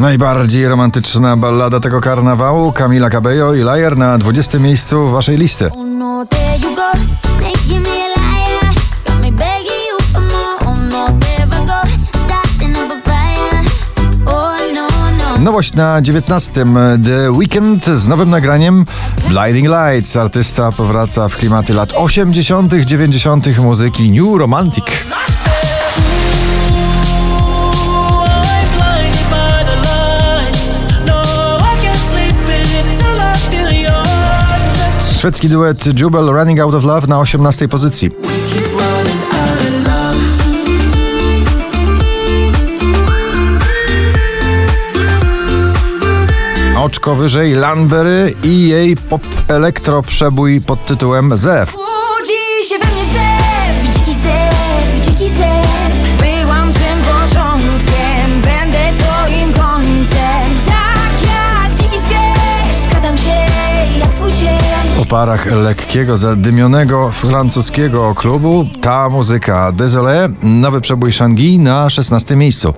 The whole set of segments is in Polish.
Najbardziej romantyczna ballada tego karnawału Camila Cabello i Liar na 20 miejscu waszej listy. Oh no. Oh no. Oh no. Nowość na 19. The Weekend z nowym nagraniem Blinding Lights. Artysta powraca w klimaty lat 80., 90. muzyki New Romantic. Szwedzki duet Jubel Running Out of Love na 18. pozycji. Oczko wyżej Lanbery i jej pop elektro przebój pod tytułem Zew. Budzi się we mnie zew, dziki zew, dziki zew. Parach lekkiego, zadymionego francuskiego klubu ta muzyka Désolé, nowy przebój Shangi na 16 miejscu.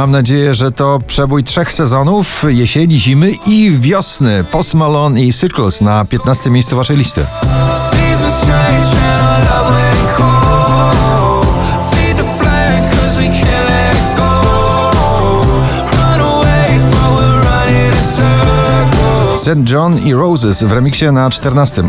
Mam nadzieję, że to przebój trzech sezonów, jesieni, zimy i wiosny. Post Malone i Circles na 15 miejscu waszej listy. St. John i Roses w remiksie na 14.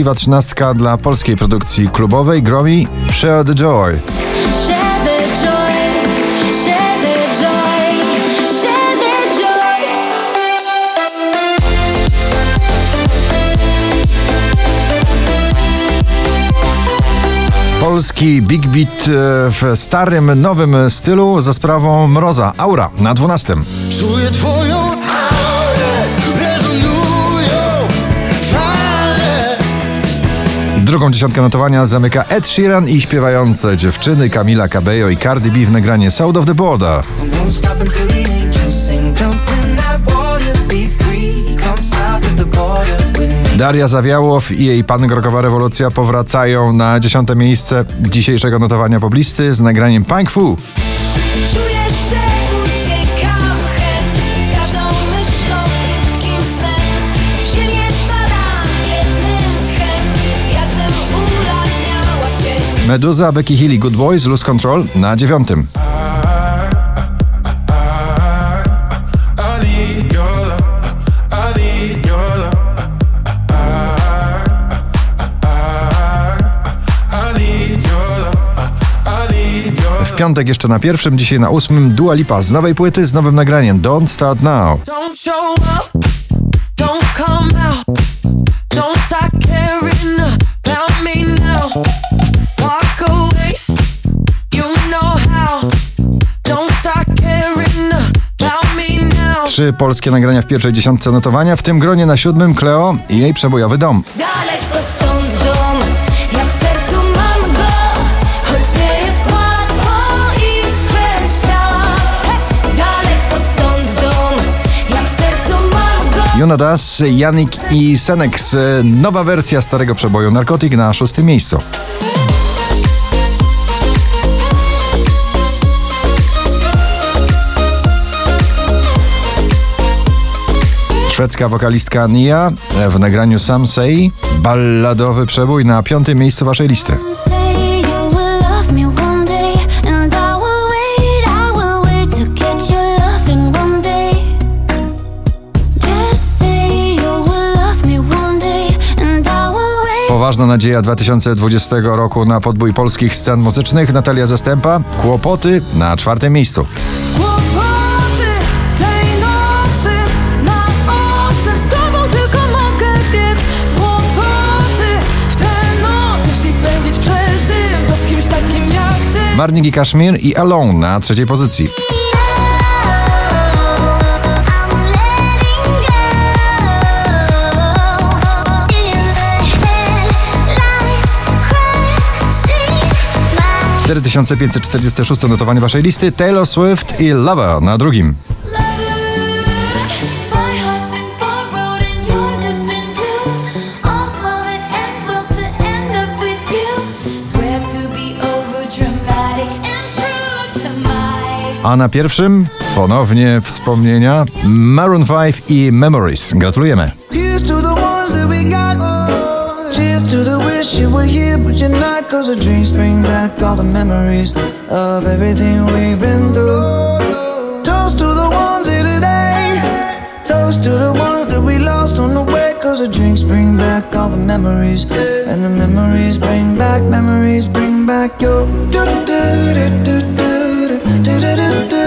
Szczęśliwa trzynastka dla polskiej produkcji klubowej Gromi Share the Joy. Share the joy, share the joy, share the joy. Polski big beat e, w starym, nowym stylu za sprawą Mroza. Aura na 12. Czuję twoją Drugą dziesiątkę notowania zamyka Ed Sheeran i śpiewające dziewczyny Camila Cabello i Cardi B w nagranie South of the Border. Daria Zawiałow i jej pan Grokowa Rewolucja powracają na dziesiąte miejsce dzisiejszego notowania poblisty z nagraniem Punk Fu. Meduza, Becky i Good Boys, Lose Control na dziewiątym. W piątek jeszcze na pierwszym, dzisiaj na ósmym Dua Lipa z nowej płyty z nowym nagraniem Don't Start Now. Don't show up, don't come out, don't start me now. Trzy polskie nagrania w pierwszej dziesiątce notowania, w tym gronie na siódmym Cleo i jej przebojowy dom. Daleko stąd dom, ja w sercu mam go, choć nie jest łatwo iść przez świat. Hej! Daleko stąd dom, ja w sercu mam go. Jonadas, Janik i Senex. Nowa wersja starego przeboju Narkotik na szóstym miejscu. Szwedzka wokalistka Nia w nagraniu Say balladowy przebój na piątym miejscu waszej listy. Poważna nadzieja 2020 roku na podbój polskich scen muzycznych Natalia Zastępa. Kłopoty na czwartym miejscu. Marnik i Kashmir i Alone na trzeciej pozycji. ...4546 notowanie waszej listy Taylor Swift i Lover na drugim. A na pierwszym ponownie wspomnienia Maroon 5 i Memories. Gratulujemy. Toast to the ones to the ones that we lost on the way. Cause the drinks bring back all the memories. And the memories bring back, memories bring back your. do do do do.